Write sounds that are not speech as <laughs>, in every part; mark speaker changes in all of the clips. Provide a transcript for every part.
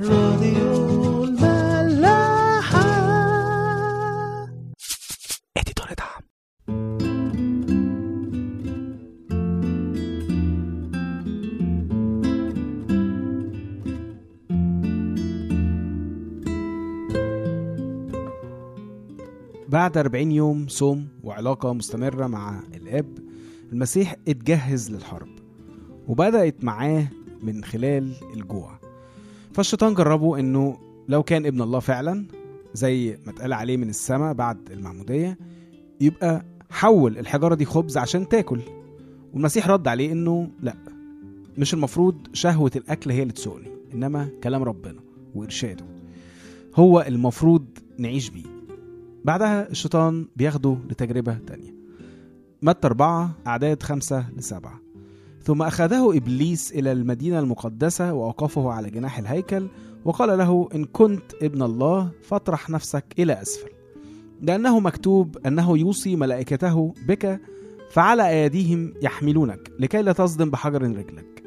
Speaker 1: راديو الملاحة.
Speaker 2: اديتور دعم بعد 40 يوم صوم وعلاقة مستمرة مع الآب المسيح اتجهز للحرب وبدأت معاه من خلال الجوع. فالشيطان جربه إنه لو كان ابن الله فعلا زي ما اتقال عليه من السماء بعد المعمودية يبقى حول الحجارة دي خبز عشان تاكل. والمسيح رد عليه إنه لأ مش المفروض شهوة الأكل هي اللي تسوقني إنما كلام ربنا وإرشاده هو المفروض نعيش بيه. بعدها الشيطان بياخده لتجربة تانية. متى أربعة أعداد خمسة لسبعة. ثم أخذه إبليس إلى المدينة المقدسة وأوقفه على جناح الهيكل وقال له إن كنت ابن الله فاطرح نفسك إلى أسفل. لأنه مكتوب أنه يوصي ملائكته بك فعلى أيديهم يحملونك لكي لا تصدم بحجر رجلك.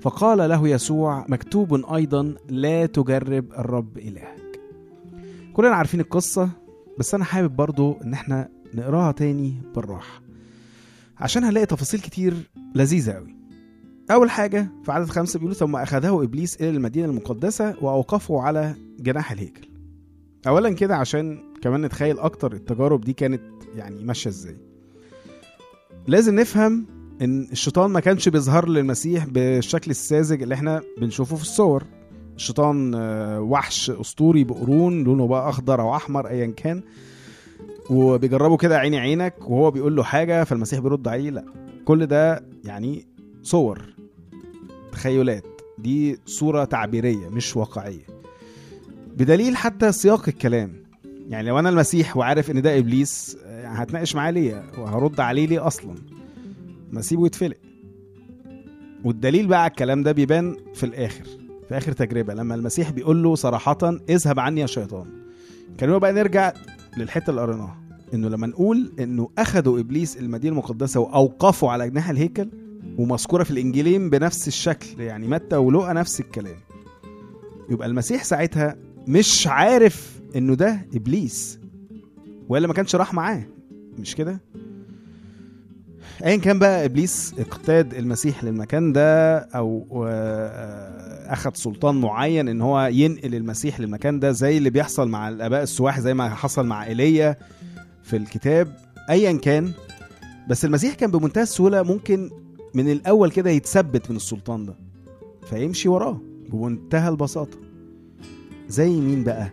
Speaker 2: فقال له يسوع مكتوب أيضا لا تجرب الرب إلهك. كلنا عارفين القصة بس أنا حابب برضو إن إحنا نقراها تاني بالراحة عشان هنلاقي تفاصيل كتير لذيذة أوي. أول حاجة في عدد خمسة بيقولوا ثم أخذه إبليس إلى المدينة المقدسة وأوقفه على جناح الهيكل. أولا كده عشان كمان نتخيل أكتر التجارب دي كانت يعني ماشية إزاي. لازم نفهم إن الشيطان ما كانش بيظهر للمسيح بالشكل الساذج اللي إحنا بنشوفه في الصور. الشيطان آه، وحش أسطوري بقرون لونه بقى أخضر أو أحمر أيا كان. وبيجربوا كده عيني عينك وهو بيقول له حاجة فالمسيح بيرد عليه لأ. كل ده يعني صور. تخيلات. دي صورة تعبيرية مش واقعية. بدليل حتى سياق الكلام. يعني لو أنا المسيح وعارف إن ده إبليس آه، هتناقش معاه ليه؟ وهرد عليه ليه أصلا؟ ما اسيبه يتفلق والدليل بقى على الكلام ده بيبان في الآخر في آخر تجربة لما المسيح بيقول له صراحة اذهب عني يا شيطان. كان بقى نرجع للحتة اللي قريناها إنه لما نقول إنه اخذوا إبليس المدينة المقدسة وأوقفوا على جناح الهيكل ومذكورة في الانجيلين بنفس الشكل يعني متى ولوقا نفس الكلام. يبقى المسيح ساعتها مش عارف إنه ده إبليس والا ما كانش راح معاه. مش كده؟ ايا كان بقى إبليس اقتاد المسيح للمكان ده أو آه، اخذ سلطان معين إن هو ينقل المسيح للمكان ده زي اللي بيحصل مع الآباء السواح زي ما حصل مع إيليا في الكتاب. ايا كان بس المسيح كان بمنتهى السهولة ممكن من الأول كده يتثبت من السلطان ده فيمشي وراه بمنتهى البساطة. زي مين بقى؟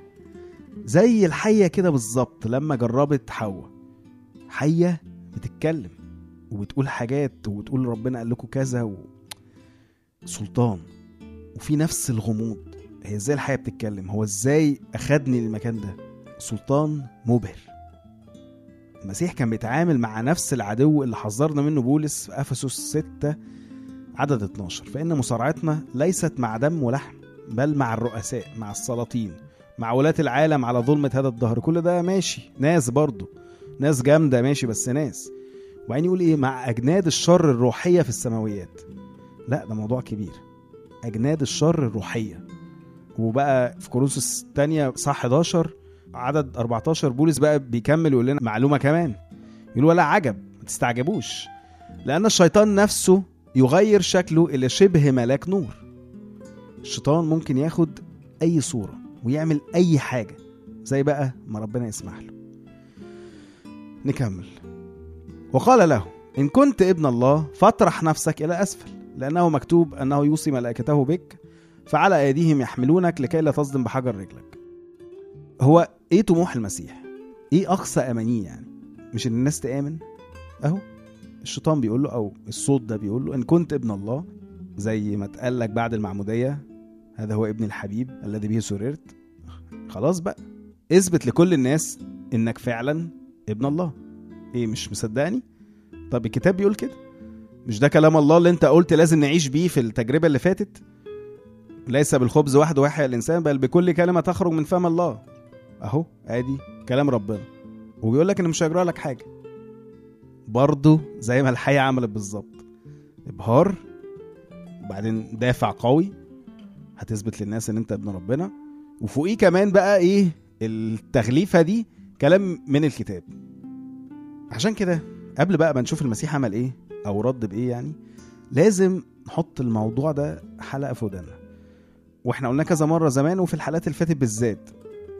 Speaker 2: زي الحية كده بالظبط لما جربت حواء. حية بتتكلم وبتقول حاجات وبتقول ربنا قال لكم كذا و... سلطان. وفي نفس الغموض. هي إزاي الحياة بتتكلم؟ هو إزاي أخدني للمكان ده؟ سلطان مبهر. المسيح كان بيتعامل مع نفس العدو اللي حذرنا منه بولس في إفسس 6 عدد 12 فإن مصارعتنا ليست مع دم ولحم بل مع الرؤساء مع السلاطين مع ولاة العالم على ظلمة هذا الدهر. كل ده ماشي. ناس برضه ناس جامدة ماشي بس ناس. وبعدين يقول إيه؟ مع أجناد الشر الروحية في السماويات. لا ده موضوع كبير. أجناد الشر الروحية. وبقى في كورنثوس الثانية صح 11 عدد 14 بولس بقى بيكمل ويقول لنا معلومة كمان. يقول ولا عجب ما تستعجبوش. لأن الشيطان نفسه يغير شكله إلى شبه ملاك نور. الشيطان ممكن ياخد أي صورة ويعمل أي حاجة زي بقى ما ربنا يسمح له. نكمل. وقال له إن كنت ابن الله فاطرح نفسك إلى أسفل لأنه مكتوب أنه يوصي ملائكته بك فعلى أيديهم يحملونك لكي لا تصدم بحجر رجلك. هو إيه طموح المسيح؟ إيه أقصى أمانية يعني؟ مش إن الناس تآمن؟ أهو الشيطان بيقول له أو الصوت ده بيقول له إن كنت ابن الله زي ما اتقال لك بعد المعمودية هذا هو ابن الحبيب الذي به سررت خلاص بقى اثبت لكل الناس إنك فعلا ابن الله إيه مش مصدقني طب الكتاب بيقول كده مش ده كلام الله اللي أنت قلت لازم نعيش بيه في التجربة اللي فاتت ليس بالخبز وحده يحيى الإنسان بل بكل كلمة تخرج من فم الله أهو أدي كلام ربنا. وبيقول لك إن مش هيجرى لك حاجة. برضه زي ما الحية عملت بالظبط. إبهار وبعدين دافع قوي هتثبت للناس إن أنت ابن ربنا. وفوقيه كمان بقى إيه التغليفة دي كلام من الكتاب. عشان كده قبل بقى ما نشوف المسيح عمل إيه أو رد بإيه يعني لازم نحط الموضوع ده حلقة في ودانا وإحنا قلنا كذا مرة زمان وفي الحلقات اللي فاتت بالذات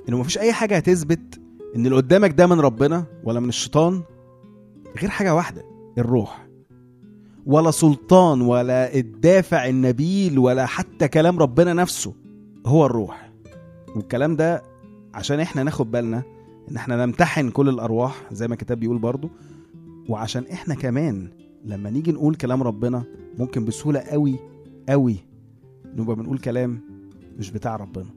Speaker 2: إنه مفيش أي حاجة هتثبت إن اللي قدامك ده من ربنا ولا من الشيطان غير حاجة واحدة الروح. ولا سلطان ولا الدافع النبيل ولا حتى كلام ربنا نفسه هو الروح. والكلام ده عشان إحنا ناخد بالنا إن إحنا نمتحن كل الأرواح زي ما الكتاب بيقول برضو وعشان إحنا كمان لما نيجي نقول كلام ربنا ممكن بسهولة قوي قوي نبقى بنقول كلام مش بتاع ربنا.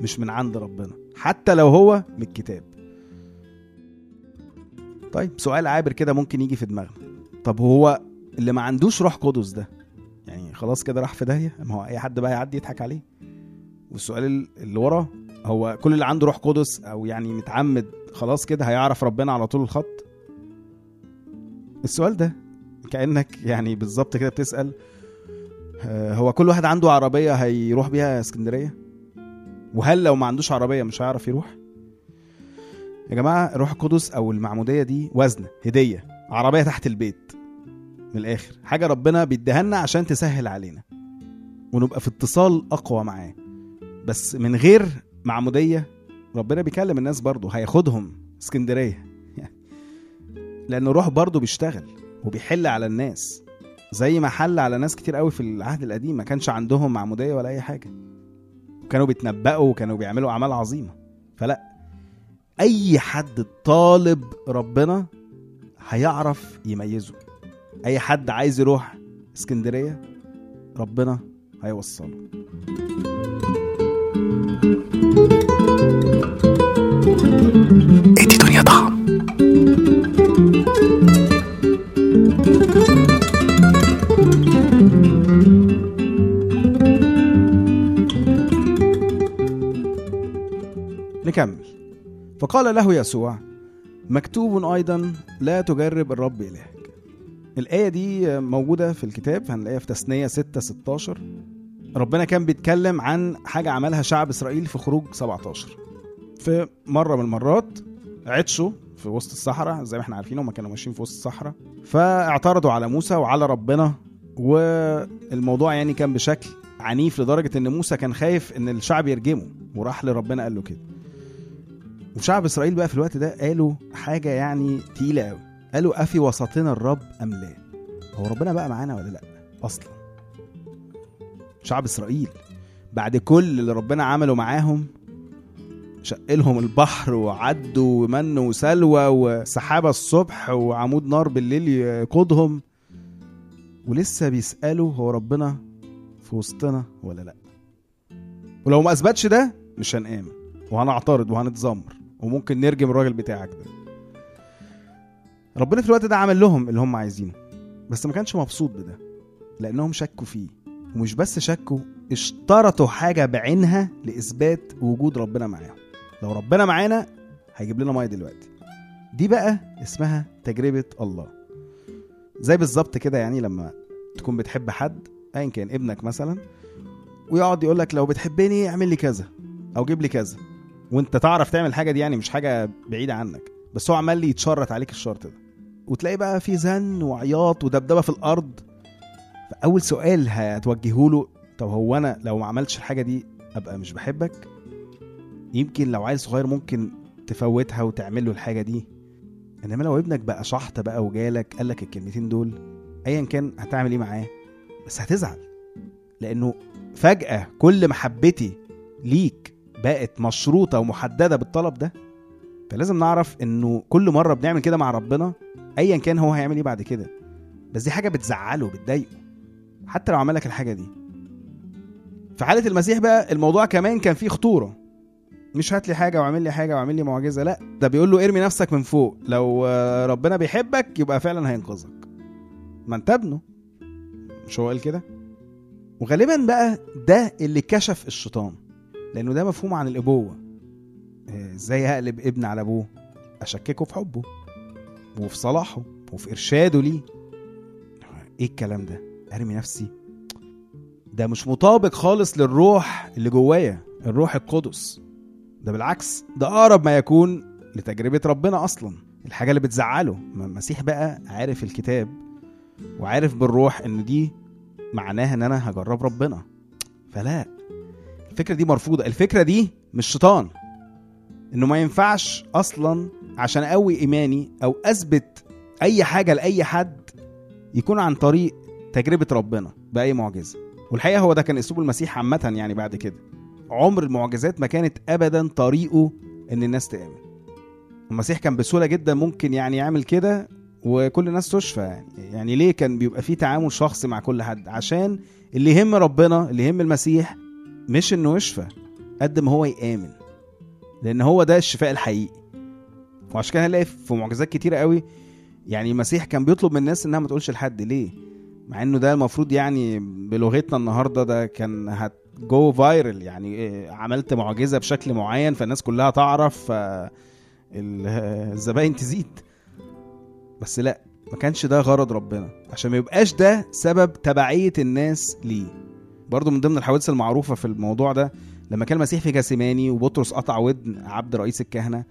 Speaker 2: مش من عند ربنا حتى لو هو من الكتاب. طيب سؤال عابر كده ممكن يجي في دماغنا. طب هو اللي ما عندوش روح قدس ده يعني خلاص كده راح في داهية؟ ما هو أي حد بقى يعدي يضحك عليه. والسؤال ال- اللي وراه هو كل اللي عنده روح قدس أو يعني متعمد خلاص كده هيعرف ربنا على طول الخط؟ السؤال ده كأنك يعني بالظبط كده بتسأل آه، هو كل واحد عنده عربية هيروح بيها اسكندرية؟ وهل لو ما عندوش عربية مش هيعرف يروح؟ يا جماعة الروح القدس أو المعمودية دي وزنه هدية عربية تحت البيت. من الآخر حاجة ربنا بيديها لنا عشان تسهل علينا. ونبقى في اتصال أقوى معاه. بس من غير معمودية ربنا بيكلم الناس برضه هياخدهم اسكندرية. <laughs> لأن الروح برضه بيشتغل وبيحل على الناس. زي ما حل على ناس كتير قوي في العهد القديم ما كانش عندهم معمودية ولا أي حاجة. وكانوا بيتنبأوا وكانوا بيعملوا أعمال عظيمة. فلا أي حد طالب ربنا هيعرف يميزه. أي حد عايز يروح اسكندرية ربنا هيوصله.
Speaker 1: ادي دنيا
Speaker 2: نكمل. فقال له يسوع مكتوب أيضا لا تجرب الرب إلهك. الآية دي موجودة في الكتاب هنلاقيها في تثنية 6 16 ربنا كان بيتكلم عن حاجة عملها شعب إسرائيل في خروج 17 في مرة من المرات عطشوا في وسط الصحراء زي ما إحنا عارفين هم كانوا ماشيين في وسط الصحراء. فاعترضوا على موسى وعلى ربنا والموضوع يعني كان بشكل عنيف لدرجة إن موسى كان خايف إن الشعب يرجمه. وراح لربنا قال له كده. وشعب إسرائيل بقى في الوقت ده قالوا حاجة يعني تقيلة قوي. قالوا أفي وسطنا الرب أم لا؟ هو ربنا بقى معانا ولا لأ؟ أصلا. شعب إسرائيل بعد كل اللي ربنا عمله معاهم شق لهم البحر وعدوا ومن وسلوى وسحابة الصبح وعمود نار بالليل يقودهم. ولسه بيسألوا هو ربنا في وسطنا ولا لأ؟ ولو ما أثبتش ده مش هنآمن وهنعترض وهنتذمر وممكن نرجم الراجل بتاعك ده. ربنا في الوقت ده عمل لهم اللي هم عايزينه بس ما كانش مبسوط بده لأنهم شكوا فيه. ومش بس شكوا اشترطوا حاجة بعينها لإثبات وجود ربنا معاهم. لو ربنا معانا هيجيب لنا مية دلوقتي. دي بقى اسمها تجربة الله. زي بالظبط كده يعني لما تكون بتحب حد ايا كان ابنك مثلا ويقعد يقول لك لو بتحبني اعمل لي كذا أو جيب لي كذا. وانت تعرف تعمل الحاجة دي يعني مش حاجة بعيدة عنك. بس هو عمال يتشرط عليك الشرط ده. وتلاقي بقى في زن وعياط ودبدبة في الأرض. فأول سؤال هتوجهه له طب هو أنا لو ما عملتش الحاجة دي أبقى مش بحبك؟ يمكن لو عيل صغير ممكن تفوتها وتعمل له الحاجة دي. إنما لو ابنك بقى شحط بقى وجالك قال لك الكلمتين دول ايا كان هتعمل إيه معاه؟ بس هتزعل. لأنه فجأة كل محبتي ليك بقت مشروطة ومحددة بالطلب ده فلازم نعرف إنه كل مرة بنعمل كده مع ربنا ايا كان هو هيعمل إيه بعد كده. بس دي حاجة بتزعله بتضايقه حتى لو عمل لك الحاجة دي. في حالة المسيح بقى الموضوع كمان كان فيه خطورة. مش هات لي حاجة واعمل لي حاجة واعمل لي معجزة لا ده بيقول له ارمي نفسك من فوق. لو ربنا بيحبك يبقى فعلا هينقذك. ما انت ابنه. مش هو قال كده؟ وغالبا بقى ده اللي كشف الشيطان. لأنه ده مفهوم عن الأبوة. آه، إزاي هقلب ابن على أبوه؟ أشككه في حبه وفي صلاحه وفي إرشاده ليه. إيه الكلام ده؟ أرمي نفسي. ده مش مطابق خالص للروح اللي جوايا الروح القدس. ده بالعكس ده أقرب ما يكون لتجربة ربنا أصلا. الحاجة اللي بتزعله المسيح بقى عارف الكتاب وعارف بالروح إن دي معناها إن أنا هجرب ربنا. فلا الفكرة دي مرفوضة. الفكرة دي مش شيطان. إنه ما ينفعش أصلا عشان أقوي إيماني أو أثبت أي حاجة لأي حد يكون عن طريق تجربة ربنا بأي معجزة. والحقيقة هو ده كان أسلوب المسيح عامة يعني بعد كده. عمر المعجزات ما كانت ابدا طريقه إن الناس تامن المسيح كان بسهولة جدا ممكن يعني يعمل كده وكل الناس تشفى. يعني يعني ليه كان بيبقى فيه تعامل شخصي مع كل حد؟ عشان اللي يهم ربنا اللي يهم المسيح مش إنه يشفى قد ما هو يآمن لأن هو ده الشفاء الحقيقي. وعشان كده هنلاقي في معجزات كتيرة قوي يعني المسيح كان بيطلب من الناس إنها ما تقولش لحد. ليه؟ مع إنه ده المفروض يعني بلغتنا النهارده ده كان هتجو فايرل يعني عملت معجزة بشكل معين فالناس كلها تعرف الزباين تزيد. بس لا ما كانش ده غرض ربنا عشان ما يبقاش ده سبب تبعية الناس ليه. برضو من ضمن الحوادث المعروفة في الموضوع ده لما كان المسيح في جاسيماني وبطرس قطع ودن عبد رئيس الكهنة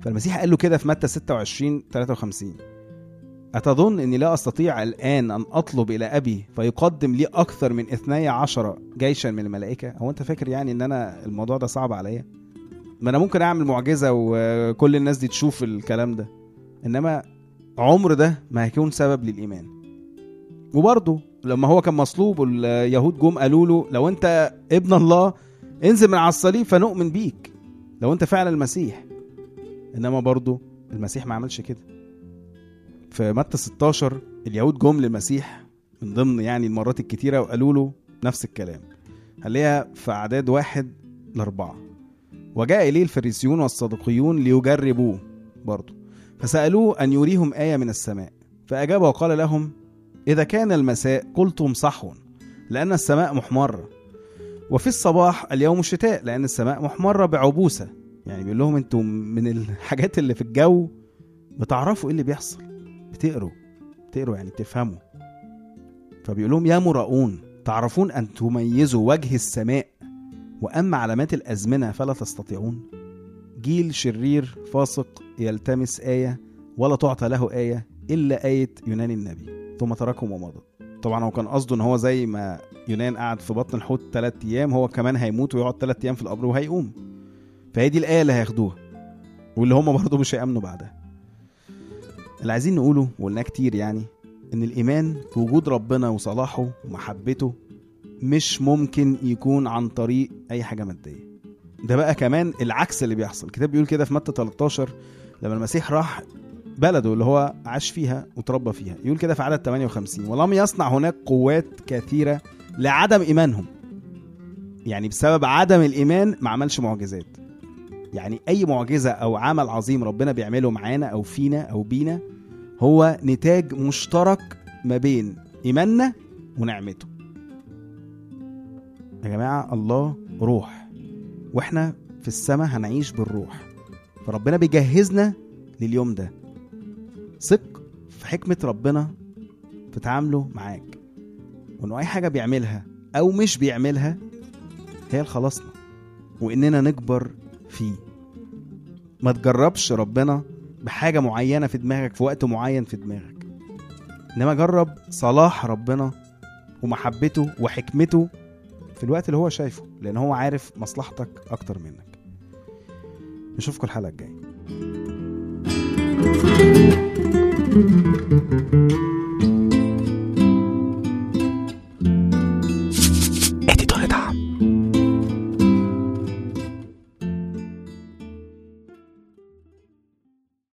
Speaker 2: فالمسيح قال له كده في متى 26 53 أتظن أني لا أستطيع الآن أن أطلب إلى أبي فيقدم لي أكثر من اثني عشر جيشا من الملائكة؟ هو أنت فاكر يعني أن أنا الموضوع ده صعب عليا؟ ما أنا ممكن أعمل معجزة وكل الناس دي تشوف الكلام ده إنما عمر ده ما هيكون سبب للإيمان. وبرضه لما هو كان مصلوب واليهود جم قالوا له لو أنت ابن الله انزل من على الصليب فنؤمن بيك لو أنت فعلا المسيح. إنما برضه المسيح ما عملش كده. في متى 16 اليهود جم للمسيح من ضمن يعني المرات الكتيرة وقالوا له نفس الكلام. هنلاقيها في أعداد واحد لأربعة. وجاء إليه الفريسيون والصدقيون ليجربوه برضه فسألوه أن يريهم آية من السماء. فأجاب وقال لهم إذا كان المساء قلتم صحو لأن السماء محمرة وفي الصباح اليوم الشتاء لأن السماء محمرة بعبوسة. يعني بيقول لهم أنتوا من الحاجات اللي في الجو بتعرفوا إيه اللي بيحصل. بتقروا بتقروا يعني بتفهموا. فبيقول لهم يا مراؤون تعرفون أن تميزوا وجه السماء واما علامات الأزمنة فلا تستطيعون؟ جيل شرير فاسق يلتمس آية ولا تعطى له آية إلا آية يونان النبي. ثم تركهم ومضى. طبعا هو كان قصده إن هو زي ما يونان قعد في بطن الحوت ثلاث أيام هو كمان هيموت ويقعد ثلاث أيام في القبر وهيقوم. فهي دي الآية اللي هياخدوها واللي هم برضه مش هيأمنوا بعدها. اللي عايزين نقوله وقلناه كتير يعني إن الإيمان في وجود ربنا وصلاحه ومحبته مش ممكن يكون عن طريق أي حاجة مادية. ده بقى كمان العكس اللي بيحصل. الكتاب بيقول كده في متى 13 لما المسيح راح بلده اللي هو عاش فيها وتربى فيها. يقول كده في عدد 58 ولم يصنع هناك قوات كثيرة لعدم إيمانهم. يعني بسبب عدم الإيمان ما عملش معجزات. يعني أي معجزة أو عمل عظيم ربنا بيعمله معانا أو فينا أو بينا هو نتاج مشترك ما بين إيماننا ونعمته. يا جماعة الله روح. وإحنا في السماء هنعيش بالروح. فربنا بيجهزنا لليوم ده. ثق في حكمة ربنا في تعامله معاك. وإنه أي حاجة بيعملها أو مش بيعملها هي لخلاصنا وإننا نكبر فيه. ما تجربش ربنا بحاجة معينة في دماغك في وقت معين في دماغك. إنما جرب صلاح ربنا ومحبته وحكمته في الوقت اللي هو شايفه لأن هو عارف مصلحتك أكتر منك. نشوفكم الحلقة الجاية. Mm-hmm.